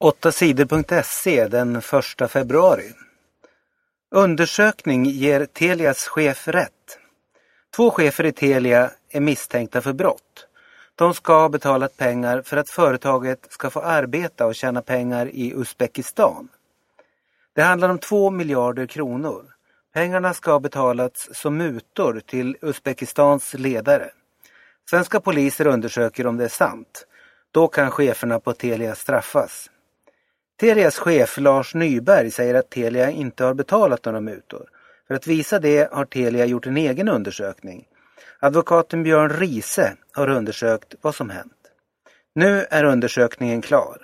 8sidor.se den 1 februari. Undersökning ger Telias chef rätt. Två chefer i Telia är misstänkta för brott. De ska ha betalat pengar för att företaget ska få arbeta och tjäna pengar i Uzbekistan. Det handlar om två miljarder kronor. Pengarna ska ha betalats som mutor till Uzbekistans ledare. Svenska poliser undersöker om det är sant. Då kan cheferna på Telia straffas. Telias chef Lars Nyberg säger att Telia inte har betalat några mutor. För att visa det har Telia gjort en egen undersökning. Advokaten Björn Riese har undersökt vad som hänt. Nu är undersökningen klar.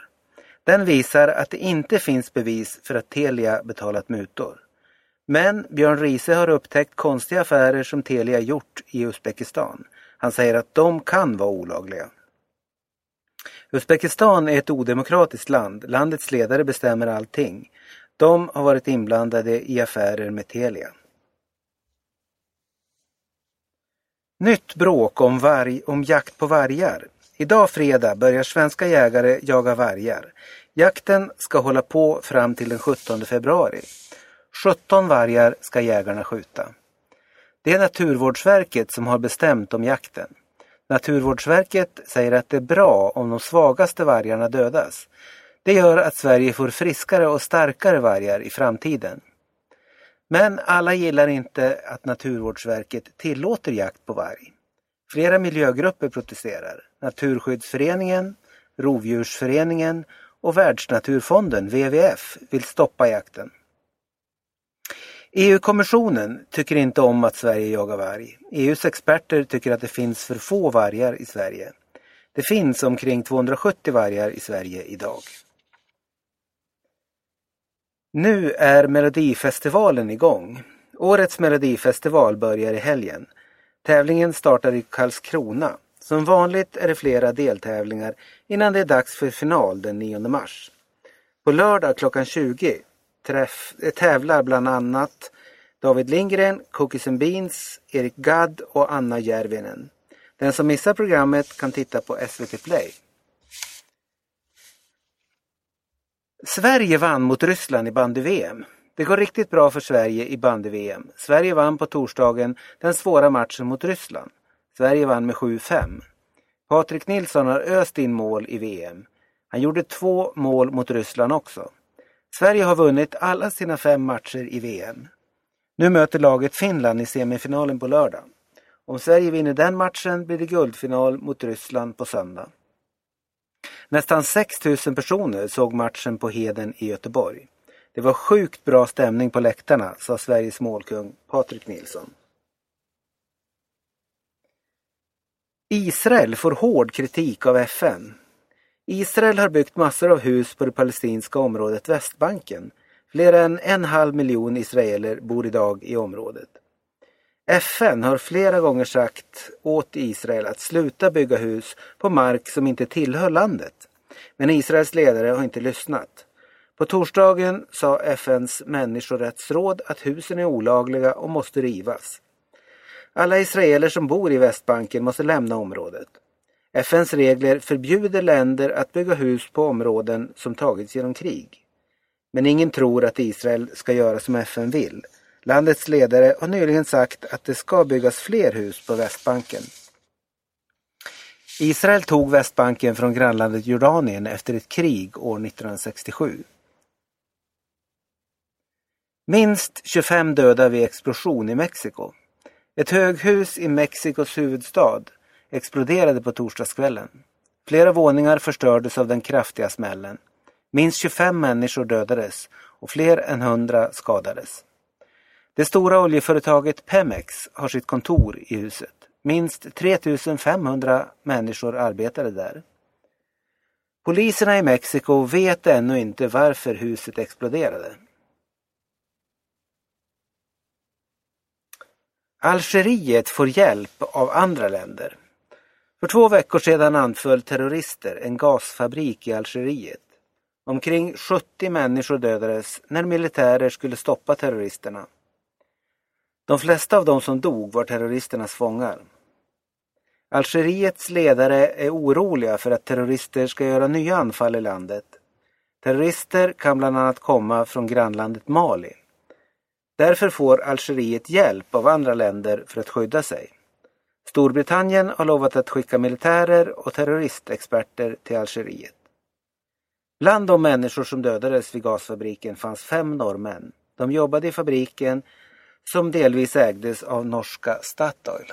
Den visar att det inte finns bevis för att Telia betalat mutor. Men Björn Riese har upptäckt konstiga affärer som Telia gjort i Uzbekistan. Han säger att de kan vara olagliga. Uzbekistan är ett odemokratiskt land. Landets ledare bestämmer allting. De har varit inblandade i affärer med Telia. Nytt bråk om, varg, om jakt på vargar. Idag fredag börjar svenska jägare jaga vargar. Jakten ska hålla på fram till den 17 februari. 17 vargar ska jägarna skjuta. Det är Naturvårdsverket som har bestämt om jakten. Naturvårdsverket säger att det är bra om de svagaste vargarna dödas. Det gör att Sverige får friskare och starkare vargar i framtiden. Men alla gillar inte att Naturvårdsverket tillåter jakt på varg. Flera miljögrupper protesterar. Naturskyddsföreningen, Rovdjursföreningen och Världsnaturfonden, WWF, vill stoppa jakten. EU-kommissionen tycker inte om att Sverige jagar varg. EUs experter tycker att det finns för få vargar i Sverige. Det finns omkring 270 vargar i Sverige idag. Nu är Melodifestivalen igång. Årets Melodifestival börjar i helgen. Tävlingen startar i Karlskrona. Som vanligt är det flera deltävlingar innan det är dags för final den 9 mars. På lördag klockan 20 träff, tävlar bland annat David Lindgren, Cookies and Beans, Erik Gadd och Anna Järvinen. Den som missar programmet kan titta på SVT Play. Sverige vann mot Ryssland i bandy-VM. Det går riktigt bra för Sverige i bandy-VM. Sverige vann på torsdagen den svåra matchen mot Ryssland. Sverige vann med 7-5. Patrik Nilsson har öst in mål i VM. Han gjorde två mål mot Ryssland också. Sverige har vunnit alla sina fem matcher i VM. Nu möter laget Finland i semifinalen på lördag. Om Sverige vinner den matchen blir det guldfinal mot Ryssland på söndag. Nästan 6 000 personer såg matchen på Heden i Göteborg. Det var sjukt bra stämning på läktarna, sa Sveriges målkung Patrik Nilsson. Israel får hård kritik av FN. Israel har byggt massor av hus på det palestinska området Västbanken. Fler än en halv miljon israeler bor idag i området. FN har flera gånger sagt åt Israel att sluta bygga hus på mark som inte tillhör landet. Men Israels ledare har inte lyssnat. På torsdagen sa FNs människorättsråd att husen är olagliga och måste rivas. Alla israeler som bor i Västbanken måste lämna området. FNs regler förbjuder länder att bygga hus på områden som tagits genom krig. Men ingen tror att Israel ska göra som FN vill. Landets ledare har nyligen sagt att det ska byggas fler hus på Västbanken. Israel tog Västbanken från grannlandet Jordanien efter ett krig år 1967. Minst 25 döda vid explosion i Mexiko. Ett höghus i Mexikos huvudstad exploderade på torsdagskvällen. Flera våningar förstördes av den kraftiga smällen. Minst 25 människor dödades och fler än 100 skadades. Det stora oljeföretaget Pemex har sitt kontor i huset. Minst 3500 människor arbetade där. Poliserna i Mexiko vet ännu inte varför huset exploderade. Algeriet får hjälp av andra länder. För två veckor sedan anföll terrorister en gasfabrik i Algeriet. Omkring 70 människor dödades när militärer skulle stoppa terroristerna. De flesta av de som dog var terroristernas fångar. Algeriets ledare är oroliga för att terrorister ska göra nya anfall i landet. Terrorister kan bland annat komma från grannlandet Mali. Därför får Algeriet hjälp av andra länder för att skydda sig. Storbritannien har lovat att skicka militärer och terroristexperter till Algeriet. Bland de människor som dödades vid gasfabriken fanns fem norrmän. De jobbade i fabriken som delvis ägdes av norska Statoil.